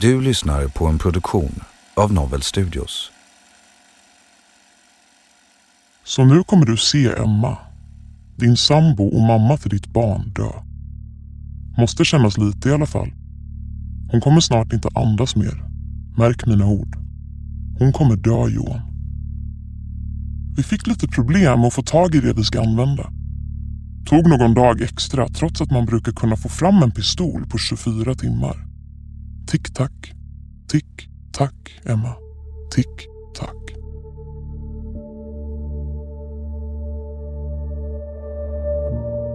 Du lyssnar på en produktion av Novel Studios. Så nu kommer du se Emma, din sambo och mamma till ditt barn dö. Måste kännas lite i alla fall. Hon kommer snart inte andas mer. Märk mina ord. Hon kommer dö Johan. Vi fick lite problem att få tag i det vi ska använda. Tog någon dag extra trots att man brukar kunna få fram en pistol på 24 timmar. Tick-tack, tick-tack Emma. Tick-tack.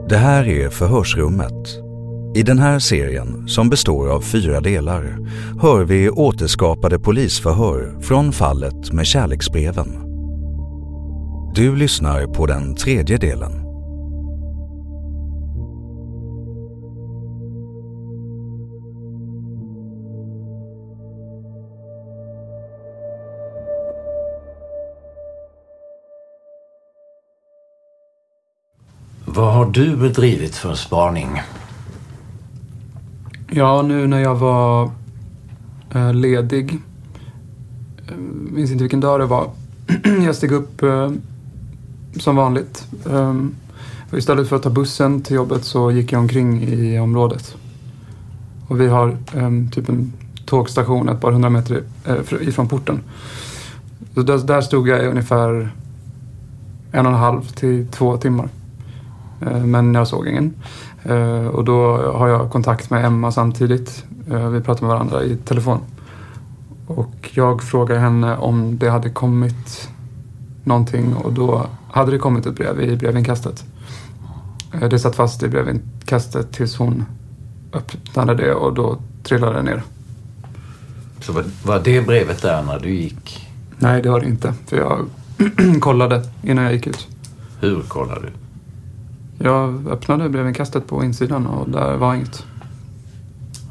Det här är Förhörsrummet. I den här serien, som består av fyra delar, hör vi återskapade polisförhör från fallet med kärleksbreven. Du lyssnar på den tredje delen. Vad har du bedrivit för spaning? Ja, nu när jag var eh, ledig, Jag minns inte vilken dag det var, jag steg upp eh, som vanligt. Ehm, istället för att ta bussen till jobbet så gick jag omkring i området. Och vi har ehm, typ en tågstation ett par hundra meter ifrån porten. Så där, där stod jag i ungefär en och en halv till två timmar. Eh, men jag såg ingen. Eh, och då har jag kontakt med Emma samtidigt. Eh, vi pratar med varandra i telefon. Och jag frågar henne om det hade kommit någonting och då hade det kommit ett brev i brevinkastet. Det satt fast i brevinkastet tills hon öppnade det och då trillade det ner. Så var det brevet där när du gick? Nej, det var det inte. För jag kollade innan jag gick ut. Hur kollade du? Jag öppnade brevinkastet på insidan och där var inget.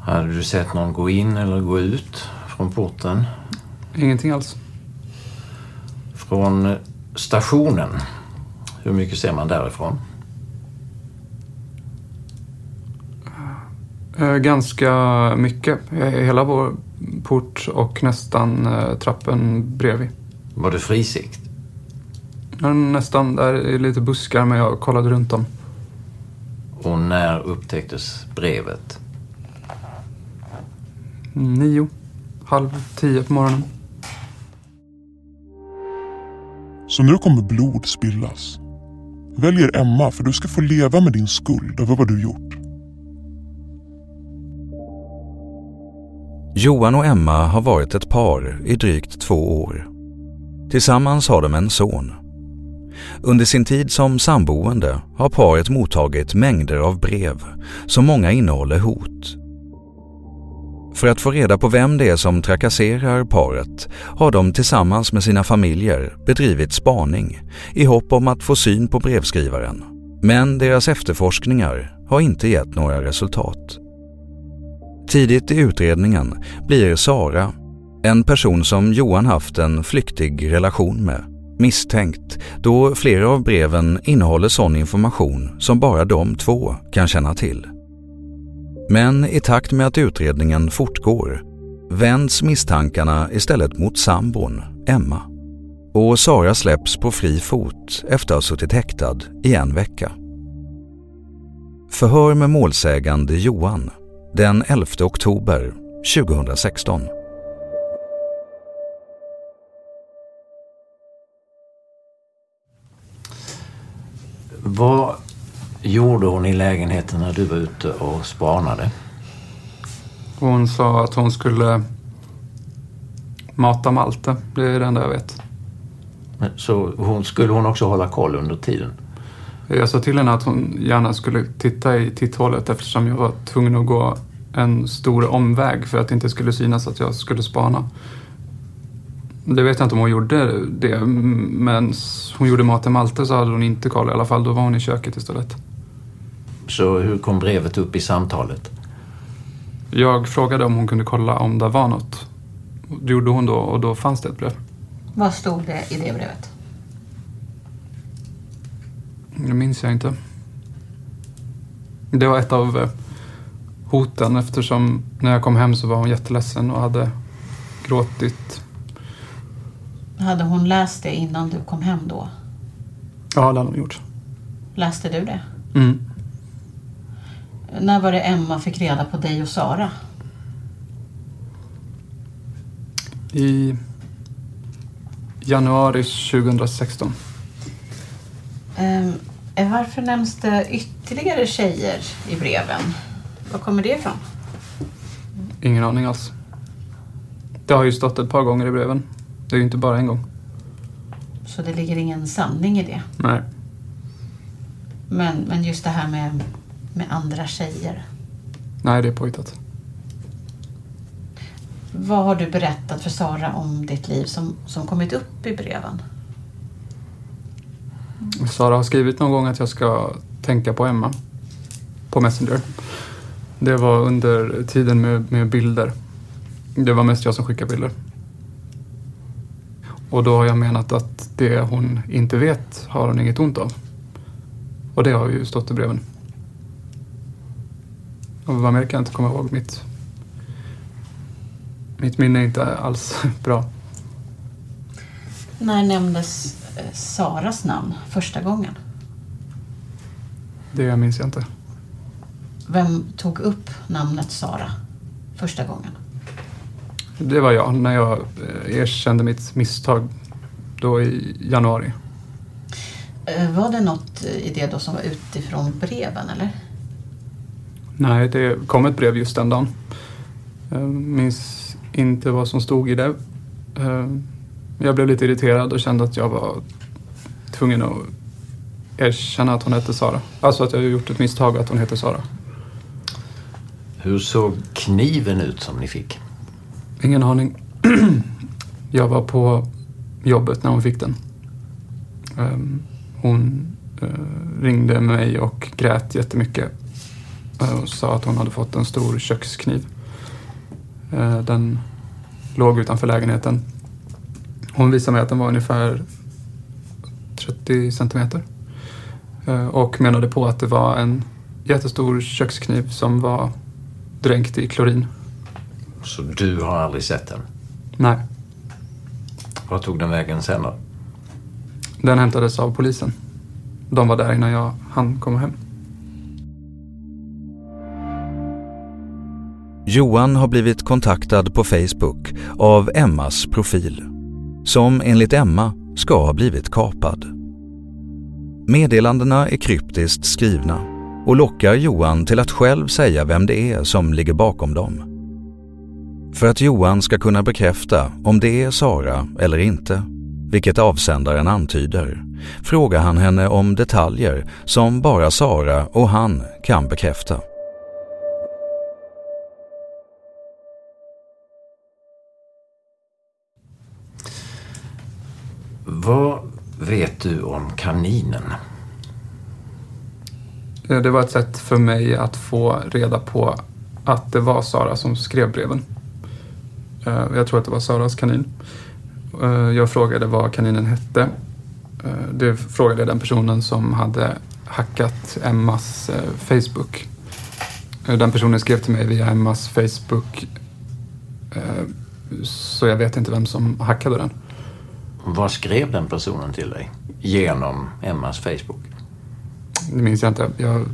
Hade du sett någon gå in eller gå ut från porten? Ingenting alls. Från stationen, hur mycket ser man därifrån? Eh, ganska mycket. Hela vår port och nästan eh, trappen bredvid. Var det frisikt? Ja, nästan. Där är lite buskar men jag kollade runt om. Och när upptäcktes brevet? Nio. Halv tio på morgonen. Så nu kommer blod spillas. Väljer Emma för du ska få leva med din skuld över vad du gjort. Johan och Emma har varit ett par i drygt två år. Tillsammans har de en son. Under sin tid som samboende har paret mottagit mängder av brev som många innehåller hot. För att få reda på vem det är som trakasserar paret har de tillsammans med sina familjer bedrivit spaning i hopp om att få syn på brevskrivaren. Men deras efterforskningar har inte gett några resultat. Tidigt i utredningen blir Sara, en person som Johan haft en flyktig relation med, misstänkt då flera av breven innehåller sån information som bara de två kan känna till. Men i takt med att utredningen fortgår vänds misstankarna istället mot sambon, Emma. Och Sara släpps på fri fot efter att ha suttit häktad i en vecka. Förhör med målsägande Johan den 11 oktober 2016. Vad gjorde hon i lägenheten när du var ute och spanade? Hon sa att hon skulle mata Malte. Det är det enda jag vet. Så hon, skulle hon också hålla koll under tiden? Jag sa till henne att hon gärna skulle titta i titthålet eftersom jag var tvungen att gå en stor omväg för att det inte skulle synas att jag skulle spana. Det vet jag inte om hon gjorde det, men hon gjorde mat till Malte så hade hon inte koll i alla fall. Då var hon i köket istället. Så hur kom brevet upp i samtalet? Jag frågade om hon kunde kolla om det var något. Det gjorde hon då och då fanns det ett brev. Vad stod det i det brevet? Det minns jag inte. Det var ett av eh, hoten eftersom när jag kom hem så var hon jätteledsen och hade gråtit. Hade hon läst det innan du kom hem då? Ja, det hade hon gjort. Läste du det? Mm. När var det Emma fick reda på dig och Sara? I januari 2016. Um, varför nämns det ytterligare tjejer i breven? Var kommer det ifrån? Ingen aning alls. Det har ju stått ett par gånger i breven. Det är ju inte bara en gång. Så det ligger ingen sanning i det? Nej. Men, men just det här med, med andra tjejer? Nej, det är påhittat. Vad har du berättat för Sara om ditt liv som, som kommit upp i breven? Sara har skrivit någon gång att jag ska tänka på Emma på Messenger. Det var under tiden med, med bilder. Det var mest jag som skickade bilder. Och då har jag menat att det hon inte vet har hon inget ont av. Och det har ju stått i breven. Och vad mer kan jag inte komma ihåg. Mitt, mitt minne är inte alls bra. När nämndes eh, Saras namn första gången? Det minns jag inte. Vem tog upp namnet Sara första gången? Det var jag när jag eh, erkände mitt misstag då i januari. Eh, var det något i det då som var utifrån breven eller? Nej, det kom ett brev just den dagen. Jag minns inte vad som stod i det. Eh, jag blev lite irriterad och kände att jag var tvungen att erkänna att hon hette Sara. Alltså att jag gjort ett misstag att hon heter Sara. Hur såg kniven ut som ni fick? Ingen aning. Jag var på jobbet när hon fick den. Ehm, hon eh, ringde mig och grät jättemycket eh, och sa att hon hade fått en stor kökskniv. Eh, den låg utanför lägenheten. Hon visade mig att den var ungefär 30 centimeter och menade på att det var en jättestor kökskniv som var dränkt i klorin. Så du har aldrig sett den? Nej. Var tog den vägen sen då? Den hämtades av polisen. De var där innan jag hann komma hem. Johan har blivit kontaktad på Facebook av Emmas profil, som enligt Emma ska ha blivit kapad. Meddelandena är kryptiskt skrivna och lockar Johan till att själv säga vem det är som ligger bakom dem. För att Johan ska kunna bekräfta om det är Sara eller inte, vilket avsändaren antyder, frågar han henne om detaljer som bara Sara och han kan bekräfta. Vad vet du om kaninen? Eh, Det var ett sätt för mig att få reda på att det var Sara som skrev breven. Eh, Jag tror att det var Saras kanin. Eh, Jag frågade vad kaninen hette. Eh, Det frågade jag den personen som hade hackat Emmas Facebook. Den personen skrev till mig via Emmas Facebook. Så jag vet inte vem som hackade den. Vad skrev den personen till dig? Genom Emmas Facebook? Det minns jag inte. Jag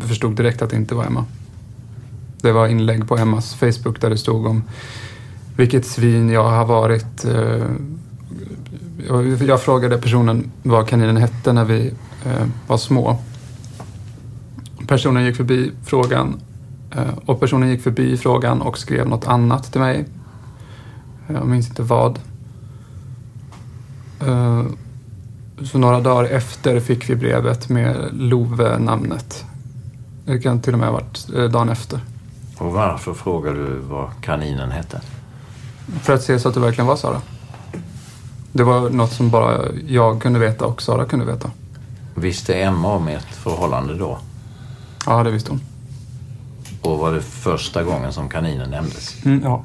förstod direkt att det inte var Emma. Det var inlägg på Emmas Facebook där det stod om vilket svin jag har varit. Eh, jag- frågade personen vad kaninen hette när vi eh, var små. Personen gick förbi frågan eh, och personen gick förbi frågan och skrev något annat till mig. Jag minns inte vad. Så några dagar efter fick vi brevet med Love-namnet. Det kan till och med ha varit dagen efter. Och varför frågar du vad kaninen hette? För att se så att det verkligen var Sara. Det var något som bara jag kunde veta och Sara kunde veta. Visste Emma om ert förhållande då? Ja, det visste hon. Och var det första gången som kaninen nämndes? Mm, ja.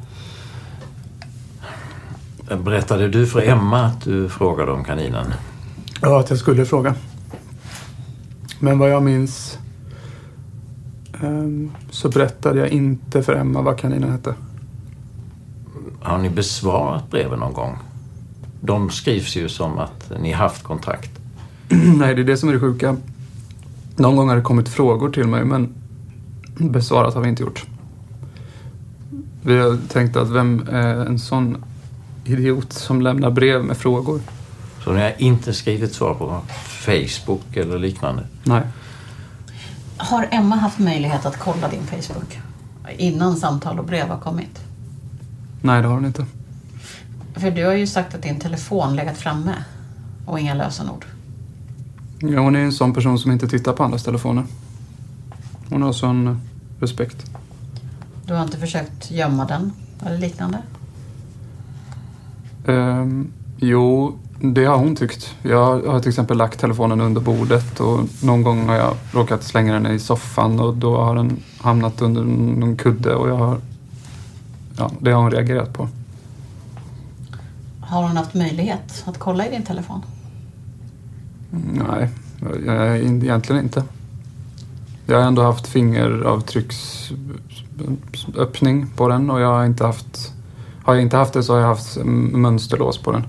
Berättade du för Emma att du frågade om kaninen? ja, att jag skulle fråga. Men vad jag minns så berättade jag inte för Emma vad kaninen hette. Har ni besvarat breven någon gång? De skrivs ju som att ni haft kontakt. Nej, det är det som är det sjuka. Någon gång har det kommit frågor till mig, men besvarat har vi inte gjort. Vi har tänkt att vem är en sån idiot som lämnar brev med frågor? Så ni har inte skrivit svar på Facebook eller liknande? Nej. Har Emma haft möjlighet att kolla din Facebook? Innan samtal och brev har kommit? Nej, det har hon inte. För du har ju sagt att din telefon legat framme och inga lösenord. Ja, hon är en sån person som inte tittar på andras telefoner. Hon har sån respekt. Du har inte försökt gömma den eller liknande? Ehm, jo, det har hon tyckt. Jag har till exempel lagt telefonen under bordet och någon gång har jag råkat slänga den i soffan och då har den hamnat under någon kudde och jag har... Ja, det har hon reagerat på. Har hon haft möjlighet att kolla i din telefon? Nej, jag, egentligen inte. Jag har ändå haft fingeravtrycksöppning på den och jag har inte haft... Har jag inte haft det så har jag haft mönsterlås på den.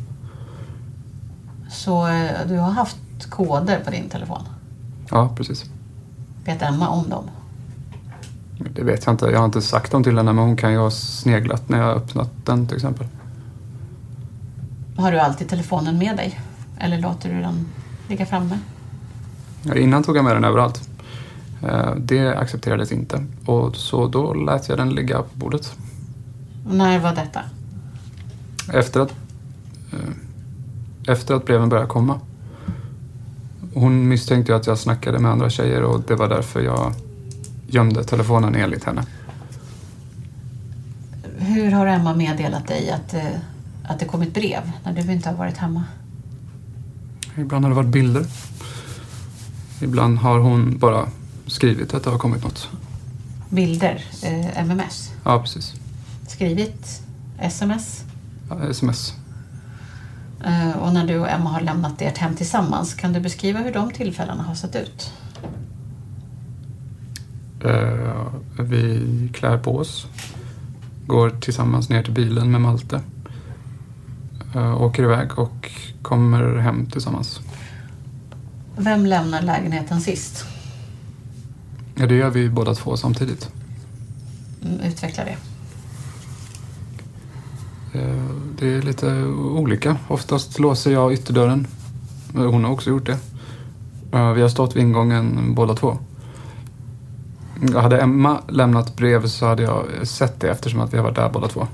Så eh, du har haft koder på din telefon? Ja, precis. Vet Emma om dem? Det vet jag inte. Jag har inte sagt dem till henne men hon kan ju ha sneglat när jag har öppnat den till exempel. Har du alltid telefonen med dig? Eller låter du den ligga framme? Ja, Innan tog jag med den överallt. Eh, Det accepterades inte. Och så då lät jag den ligga på bordet. När var detta? Efter att, eh, efter att breven började komma. Hon misstänkte ju att jag snackade med andra tjejer och det var därför jag gömde telefonen enligt henne. Hur har Emma meddelat dig att, eh, att det kommit brev när du inte har varit hemma? Ibland har det varit bilder. Ibland har hon bara skrivit att det har kommit något. Bilder? Eh, MMS? Ja, precis. Skrivit? SMS? Ja, sms. Eh, och när du och Emma har lämnat ert hem tillsammans, kan du beskriva hur de tillfällena har sett ut? Eh, vi klär på oss. Går tillsammans ner till bilen med Malte. Eh, åker iväg och kommer hem tillsammans. Vem lämnar lägenheten sist? Ja, det gör vi båda två samtidigt. Mm, Utveckla det. Eh, det är lite olika. Oftast låser jag ytterdörren. Eh, Hon har också gjort det. Eh, vi har stått vid ingången båda två. Hade Emma lämnat brev så hade jag sett det eftersom att vi har varit där båda två.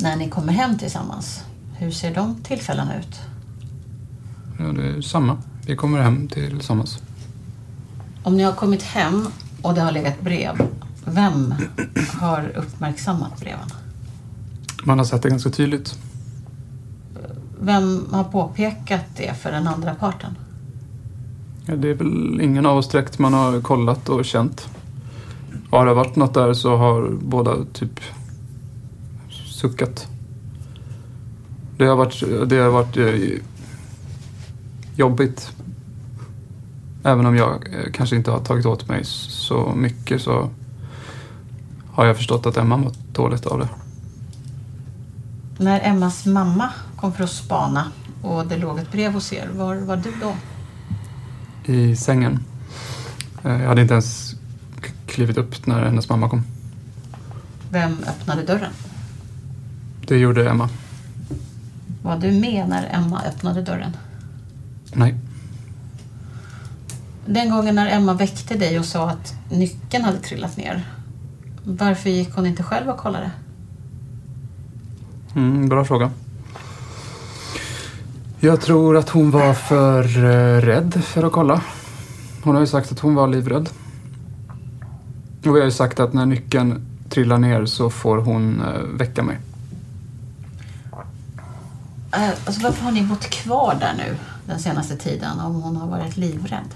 När ni kommer hem tillsammans, hur ser de tillfällena ut? Ja, det är samma. Vi kommer hem tillsammans. Om ni har kommit hem och det har legat brev, vem har uppmärksammat breven? Man har sett det ganska tydligt. Vem har påpekat det för den andra parten? Ja, det är väl ingen av oss direkt man har kollat och känt. Har det varit något där så har båda typ suckat. Det har varit, det har varit eh, jobbigt. Även om jag eh, kanske inte har tagit åt mig så mycket så har jag förstått att Emma mått dåligt av det. När Emmas mamma kom för att spana och det låg ett brev hos er, var var du då? I sängen. Eh, Jag hade inte ens klivit upp när hennes mamma kom. Vem öppnade dörren? Det gjorde Emma. Var du med när Emma öppnade dörren? Nej. Den gången när Emma väckte dig och sa att nyckeln hade trillat ner. Varför gick hon inte själv och kollade? Mm, bra fråga. Jag tror att hon var för eh, rädd för att kolla. Hon har ju sagt att hon var livrädd. Och vi har ju sagt att när nyckeln trillar ner så får hon eh, väcka mig. Eh, Alltså varför har ni bott kvar där nu den senaste tiden om hon har varit livrädd?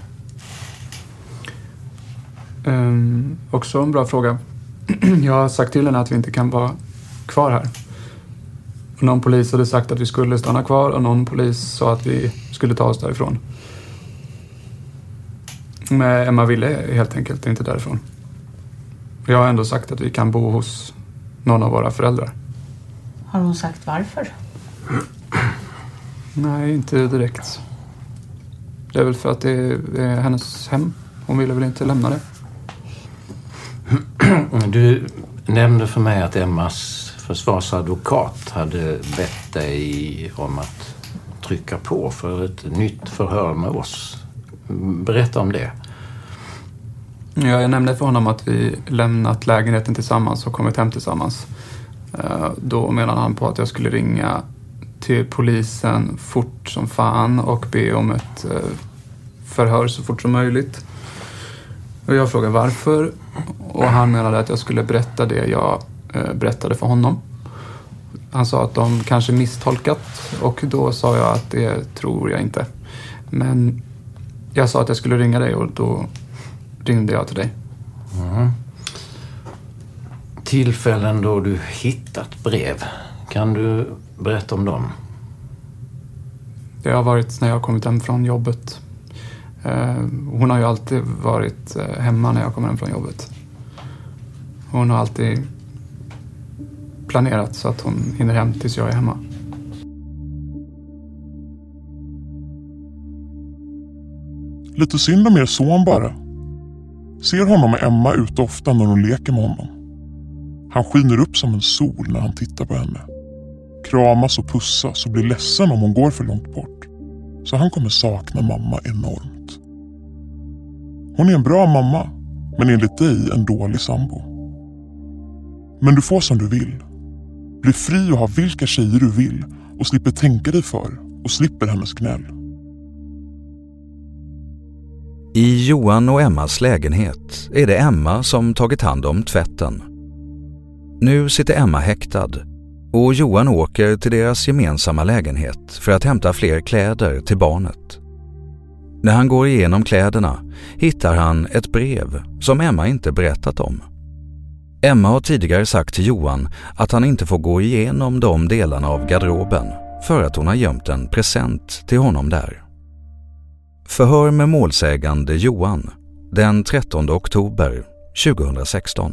Um, också en bra fråga. Jag har sagt till henne att vi inte kan vara kvar här. Och någon polis hade sagt att vi skulle stanna kvar och någon polis sa att vi skulle ta oss därifrån. Men Emma ville helt enkelt inte därifrån. Jag har ändå sagt att vi kan bo hos någon av våra föräldrar. Har hon sagt varför? Nej, inte direkt. Det är väl för att det är hennes hem. Hon ville väl inte lämna det. Du nämnde för mig att Emmas försvarsadvokat hade bett dig om att trycka på för ett nytt förhör med oss. Berätta om det. Ja, jag nämnde för honom att vi lämnat lägenheten tillsammans och kommit hem tillsammans. Eh, då menade han på att jag skulle ringa till polisen fort som fan och be om ett eh, förhör så fort som möjligt. Och jag frågade varför och han menade att jag skulle berätta det jag berättade för honom. Han sa att de kanske misstolkat och då sa jag att det tror jag inte. Men jag sa att jag skulle ringa dig och då ringde jag till dig. Tillfällen då du hittat brev. Kan du berätta om dem? Det har varit när jag har kommit hem från jobbet. Eh, Hon har ju alltid varit eh, hemma när jag kommer hem från jobbet. Hon har alltid planerat så att hon hinner hem tills jag är hemma. Lite synd om er son bara. Ser honom och Emma ute ofta när hon leker med honom. Han skiner upp som en sol när han tittar på henne. Kramas och pussas och blir ledsen om hon går för långt bort. Så han kommer sakna mamma enormt. Hon är en bra mamma, men enligt dig en dålig sambo. Men du får som du vill. Bli fri och ha vilka tjejer du vill och slipper tänka dig för och slipper hennes gnäll. I Johan och Emmas lägenhet är det Emma som tagit hand om tvätten. Nu sitter Emma häktad och Johan åker till deras gemensamma lägenhet för att hämta fler kläder till barnet. När han går igenom kläderna hittar han ett brev som Emma inte berättat om. Emma har tidigare sagt till Johan att han inte får gå igenom de delarna av garderoben för att hon har gömt en present till honom där. Förhör med målsägande Johan den 13 oktober 2016.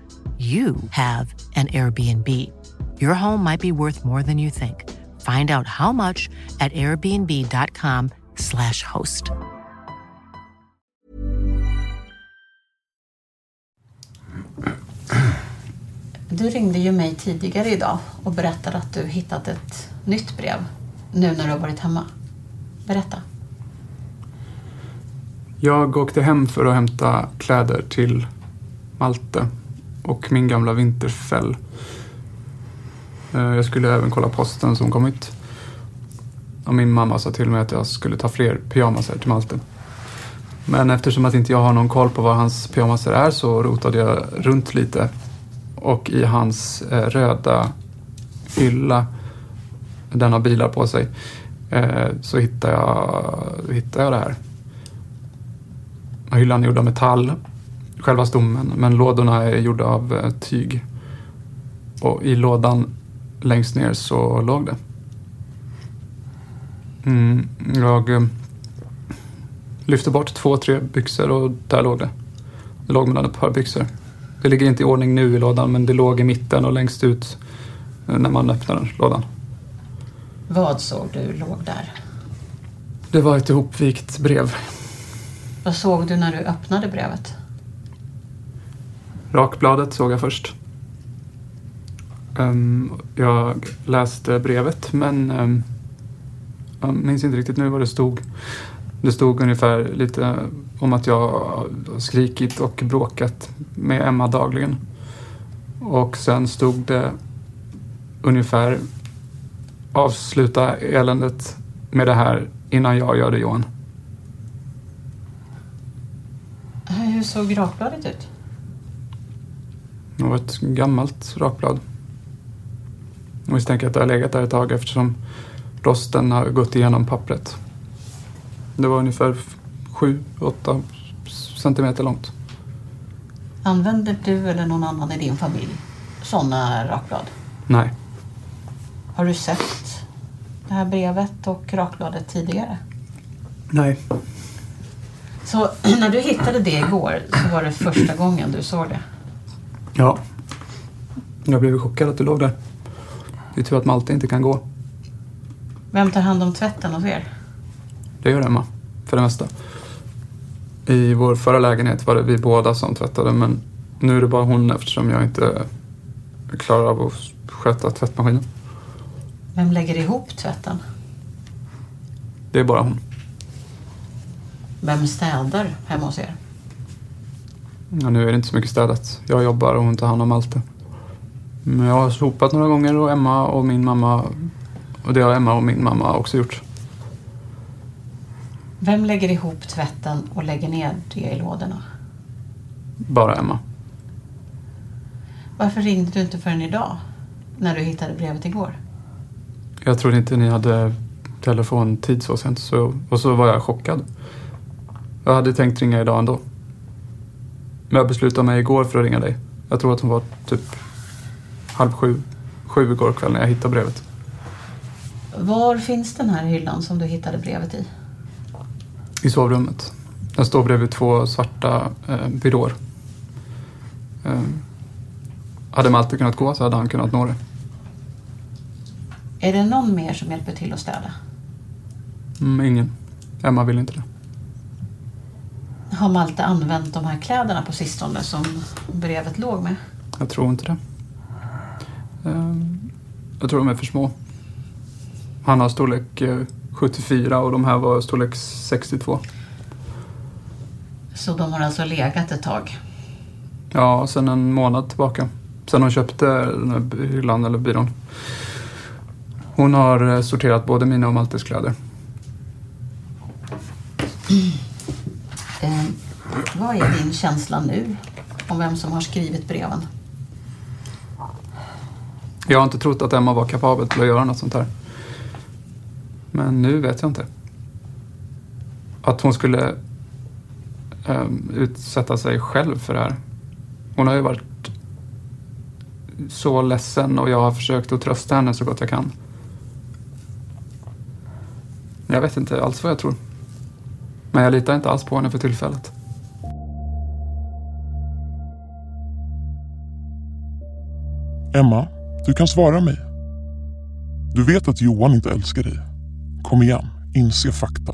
you have an Airbnb. Your home might be worth more than you think. Find out how much at airbnb.com/slash host. Du ringde ju mig tidigare idag och berättade att du hittat ett nytt brev nu när du har varit hemma. Berätta. Jag åkte hem för att hämta kläder till Malte och min gamla vinterfäll. Eh, jag skulle även kolla posten som kommit. Och min mamma sa till mig att jag skulle ta fler pyjamasar till Malte. Men eftersom att inte jag har någon koll på vad hans pyjamasar är så rotade jag runt lite. Och i hans eh, röda hylla, den har bilar på sig, eh, så hittade jag, hittade jag det här. Hyllan är gjord av metall själva stommen, men lådorna är gjorda av eh, tyg. Och i lådan längst ner så låg det. Mm, jag eh, lyfte bort två, tre byxor och där låg det. Det låg mellan ett par byxor. Det ligger inte i ordning nu i lådan, men det låg i mitten och längst ut eh, när man öppnade lådan. Vad såg du låg där? Det var ett ihopvikt brev. Vad såg du när du öppnade brevet? Rakbladet såg jag först. Um, jag läste brevet men um, jag minns inte riktigt nu vad det stod. Det stod ungefär lite om att jag skrikit och bråkat med Emma dagligen. Och sen stod det ungefär avsluta eländet med det här innan jag gör det Johan. Hur såg rakbladet ut? Det var ett gammalt rakblad. Jag misstänker att det har legat där ett tag eftersom rosten har gått igenom pappret. Det var ungefär 7-8 centimeter långt. Använder du eller någon annan i din familj sådana rakblad? Nej, Har du sett det här brevet och rakbladet tidigare? nej. Så när du hittade det igår så var det första gången du såg det? Ja. Jag blev chockad att du låg där. Det är tur att Malte inte kan gå. Vem tar hand om tvätten hos er? Det gör Emma, för det mesta. I vår förra lägenhet var det vi båda som tvättade men nu är det bara hon eftersom jag inte klarar av att sköta tvättmaskinen. Vem lägger ihop tvätten? Det är bara hon. Vem städar hemma hos er? Ja, nu är det inte så mycket städat. Jag jobbar och hon tar hand om allt det. Men jag har sopat några gånger och Emma och min mamma och det har Emma och min mamma också gjort. Vem lägger ihop tvätten och lägger ner det i lådorna? Bara Emma. Varför ringde du inte förrän idag? När du hittade brevet igår? Jag trodde inte ni hade telefontid så sent. Så, och så var jag chockad. Jag hade tänkt ringa idag ändå. Men jag beslutade mig igår för att ringa dig. Jag tror att hon var typ halv sju, sju igår kväll när jag hittade brevet. Var finns den här hyllan som du hittade brevet i? I sovrummet. Den står bredvid två svarta eh, byråer. Eh, hade Malte kunnat gå så hade han kunnat nå det. Är det någon mer som hjälper till att städa? Mm, ingen. Emma vill inte det. Har Malte använt de här kläderna på sistone som brevet låg med? Jag tror inte det. Eh, jag tror de är för små. Han har storlek eh, 74 och de här var storlek 62. Så de har alltså legat ett tag? Ja, sen en månad tillbaka. Sen hon köpte den här hyllan eller byrån. Hon har eh, sorterat både mina och Maltes kläder. Eh, vad är din känsla nu om vem som har skrivit breven? Jag har inte trott att Emma var kapabel till att göra något sånt här. Men nu vet jag inte. Att hon skulle um, utsätta sig själv för det här. Hon har ju varit så ledsen och jag har försökt att trösta henne så gott jag kan. Jag vet inte alls vad jag tror. Men jag litar inte alls på henne för tillfället. Emma, du kan svara mig. Du vet att Johan inte älskar dig. Kom igen, inse fakta.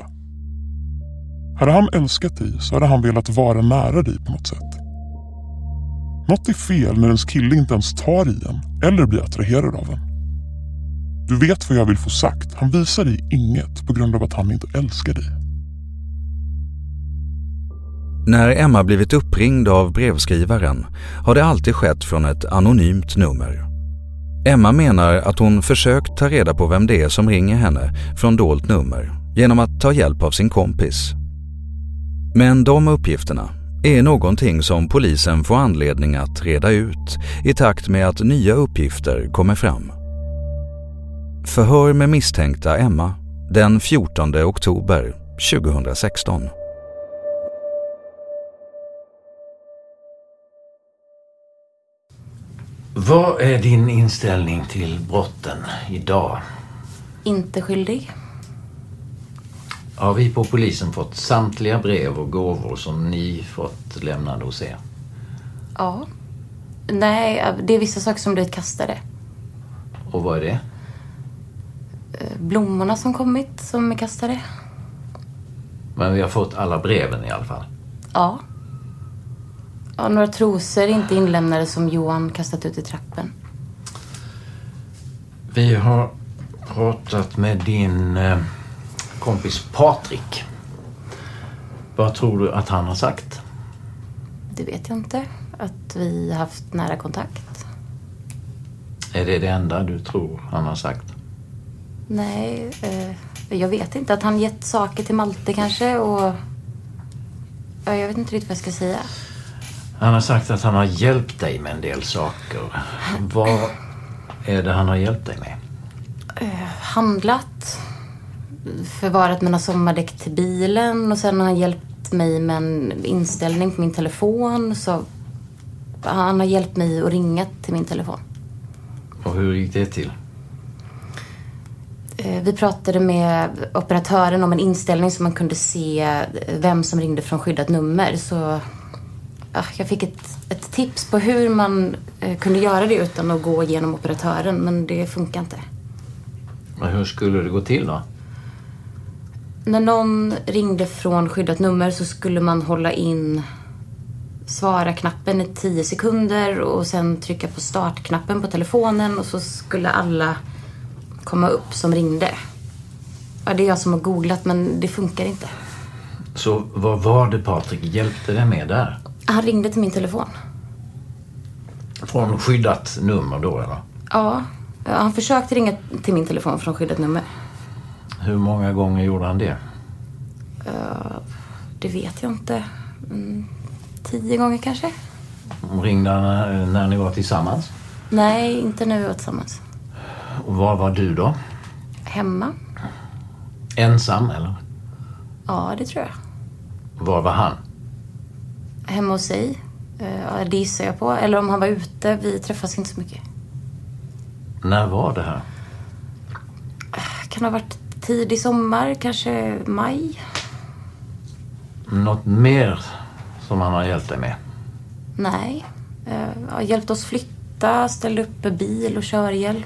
Hade han älskat dig så hade han velat vara nära dig på något sätt. Något är fel när ens kille inte ens tar i en eller blir attraherad av en. Du vet vad jag vill få sagt. Han visar dig inget på grund av att han inte älskar dig. När Emma blivit uppringd av brevskrivaren har det alltid skett från ett anonymt nummer. Emma menar att hon försökt ta reda på vem det är som ringer henne från dolt nummer genom att ta hjälp av sin kompis. Men de uppgifterna är någonting som polisen får anledning att reda ut i takt med att nya uppgifter kommer fram. Förhör med misstänkta Emma den 14 oktober 2016. Vad är din inställning till brotten idag? Inte skyldig. Har vi på polisen fått samtliga brev och gåvor som ni fått lämnade hos er? Ja. Nej, det är vissa saker som blivit kastade. Och vad är det? Eh, Blommorna som kommit som är kastade. Men vi har fått alla breven i alla fall. Ja. Ja några trosor inte inlämnade som Johan kastat ut i trappen. Vi har pratat med din eh, kompis Patrik. Vad tror du att han har sagt? Det vet jag inte. Att vi haft nära kontakt. Är det det enda du tror han har sagt? Nej, eh, jag vet inte. Att han gett saker till Malte kanske och... Ja, jag vet inte riktigt vad jag ska säga. Han har sagt att han har hjälpt dig med en del saker. Vad är det han har hjälpt dig med? Eh, handlat. Förvarat mina sommardäck till bilen och sen har han hjälpt mig med en inställning på min telefon. Så han har hjälpt mig att ringa till min telefon. Och hur gick det till? Eh, Vi pratade med operatören om en inställning så man kunde se vem som ringde från skyddat nummer. Så jag fick ett, ett tips på hur man eh, kunde göra det utan att gå igenom operatören, men det funkar inte. Men hur skulle det gå till då? När någon ringde från skyddat nummer så skulle man hålla in svara-knappen i 10 sekunder och sen trycka på startknappen på telefonen och så skulle alla komma upp som ringde. Ja, det är jag som har googlat men det funkar inte. Så vad var det Patrik hjälpte dig med där? Han ringde till min telefon. Från skyddat nummer då eller? Ja, han försökte ringa till min telefon från skyddat nummer. Hur många gånger gjorde han det? Eh, det vet jag inte. Mm, tio gånger kanske? Ringde han när, när ni var tillsammans? Nej, inte när vi var tillsammans. Och var var du då? Hemma. Ensam eller? Ja, det tror jag. Var var han? Hemma hos sig. Eh, det gissar jag på. Eller om han var ute. Vi träffas inte så mycket. När var det här? Kan ha varit tidig sommar, kanske maj. Något mer som han har hjälpt dig med? Nej. Eh, Ja, hjälpt oss flytta, ställde upp bil och körhjälp.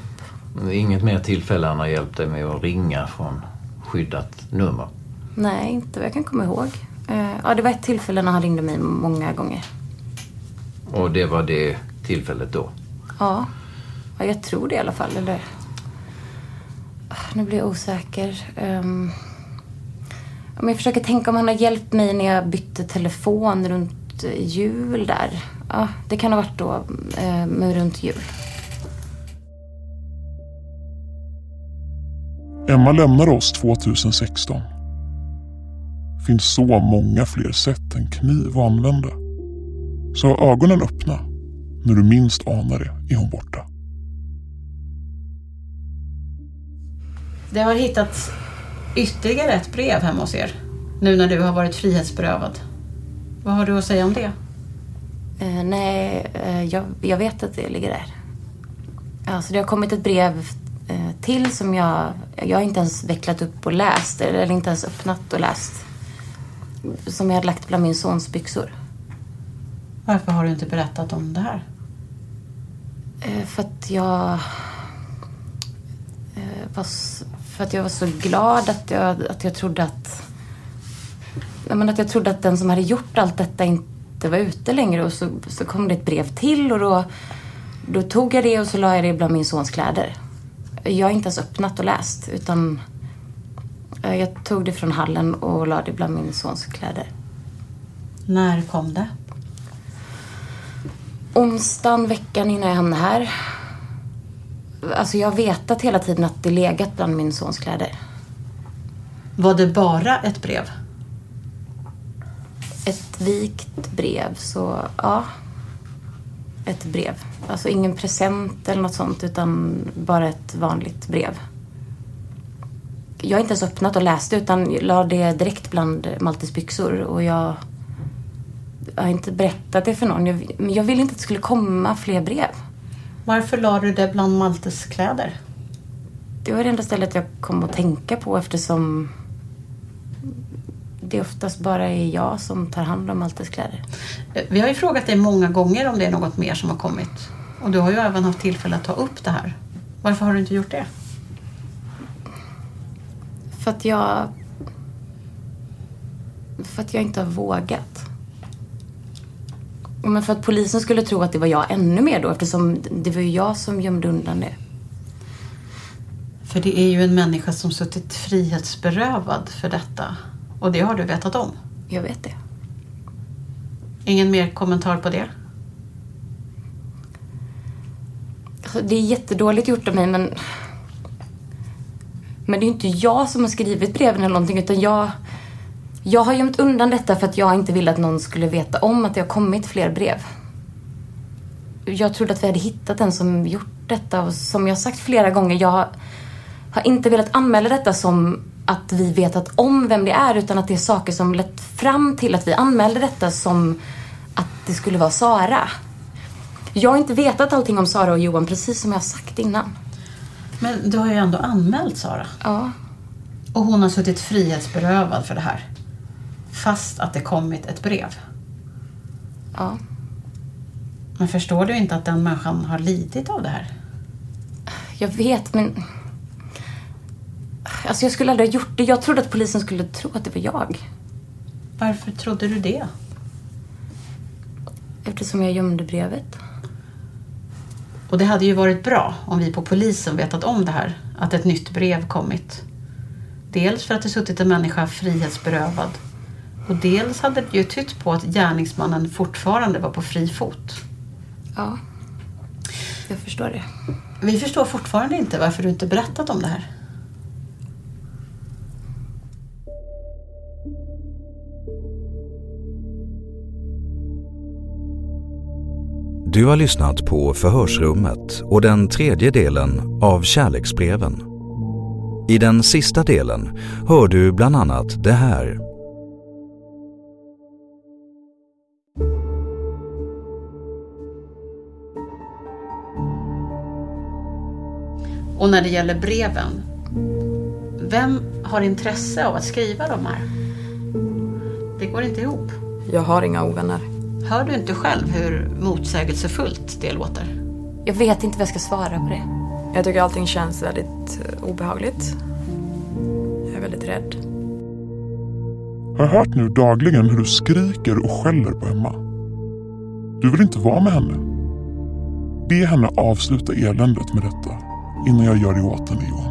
Inget mer tillfälle han har hjälpt dig med att ringa från skyddat nummer? Nej, inte vad jag kan komma ihåg. Eh, Ja, det var ett tillfälle när han ringde mig många gånger. Och det var det tillfället då? Ja, ja jag tror det i alla fall. Eller... Ah, Nu blir jag osäker. Um... Om jag försöker tänka om han har hjälpt mig när jag bytte telefon runt jul där. Ja, det kan ha varit då, eh, men runt jul. Emma lämnade oss 2016. Finns så många fler sätt än kniv att använda. Så ha ögonen öppna. När du minst anar det är hon borta. Det har hittats ytterligare ett brev hemma hos er. Nu när du har varit frihetsberövad. Vad har du att säga om det? Eh, nej, eh, jag, jag vet att det ligger där. Alltså det har kommit ett brev eh, till som jag... Jag har inte ens vecklat upp och läst. Eller inte ens öppnat och läst. Som jag hade lagt bland min sons byxor. Varför har du inte berättat om det här? Eh, För att jag... eh, Var, för att jag var så glad att jag, att jag trodde att... Nej, men att jag trodde att den som hade gjort allt detta inte var ute längre. Och så, så kom det ett brev till och då, då tog jag det och så la jag det bland min sons kläder. Jag har inte ens öppnat och läst utan jag tog det från hallen och la det bland min sons kläder. När kom det? Onsdagen veckan innan jag hamnade här. Alltså jag har vetat hela tiden att det legat bland min sons kläder. Var det bara ett brev? Ett vikt brev, så ja. Ett brev. Alltså ingen present eller något sånt utan bara ett vanligt brev. Jag har inte ens öppnat och läst det utan la det direkt bland Maltes byxor och jag, jag har inte berättat det för någon. Jag, men jag ville inte att det skulle komma fler brev. Varför la du det bland Maltes kläder? Det var det enda stället jag kom att tänka på eftersom det oftast bara är jag som tar hand om Maltes kläder. Vi har ju frågat dig många gånger om det är något mer som har kommit. Och du har ju även haft tillfälle att ta upp det här. Varför har du inte gjort det? För att jag... För att jag inte har vågat. Men för att polisen skulle tro att det var jag ännu mer då eftersom det var ju jag som gömde undan det. För det är ju en människa som suttit frihetsberövad för detta. Och det har du vetat om. Jag vet det. Ingen mer kommentar på det? Det är jättedåligt gjort av mig men... Men det är ju inte jag som har skrivit breven eller någonting utan jag... Jag har gömt undan detta för att jag inte ville att någon skulle veta om att det har kommit fler brev. Jag trodde att vi hade hittat den som gjort detta och som jag sagt flera gånger, jag har, har inte velat anmäla detta som att vi vetat om vem det är utan att det är saker som lett fram till att vi anmälde detta som att det skulle vara Sara. Jag har inte vetat allting om Sara och Johan precis som jag har sagt innan. Men du har ju ändå anmält Sara. Ja. Och hon har suttit frihetsberövad för det här. Fast att det kommit ett brev. Ja. Men förstår du inte att den människan har lidit av det här? Jag vet, men... Alltså jag skulle aldrig ha gjort det. Jag trodde att polisen skulle tro att det var jag. Varför trodde du det? Eftersom jag gömde brevet. Och det hade ju varit bra om vi på polisen vetat om det här. Att ett nytt brev kommit. Dels för att det suttit en människa frihetsberövad. Och dels hade det ju tytt på att gärningsmannen fortfarande var på fri fot. Ja. Jag förstår det. Vi förstår fortfarande inte varför du inte berättat om det här. Du har lyssnat på Förhörsrummet och den tredje delen av Kärleksbreven. I den sista delen hör du bland annat det här. Och när det gäller breven, vem har intresse av att skriva de här? Det går inte ihop. Jag har inga ovänner. Hör du inte själv hur motsägelsefullt det låter? Jag vet inte vad jag ska svara på det. Jag tycker allting känns väldigt eh, obehagligt. Jag är väldigt rädd. Jag har hört nu dagligen hur du skriker och skäller på Emma. Du vill inte vara med henne. Be henne avsluta eländet med detta innan jag gör det åt henne Johan.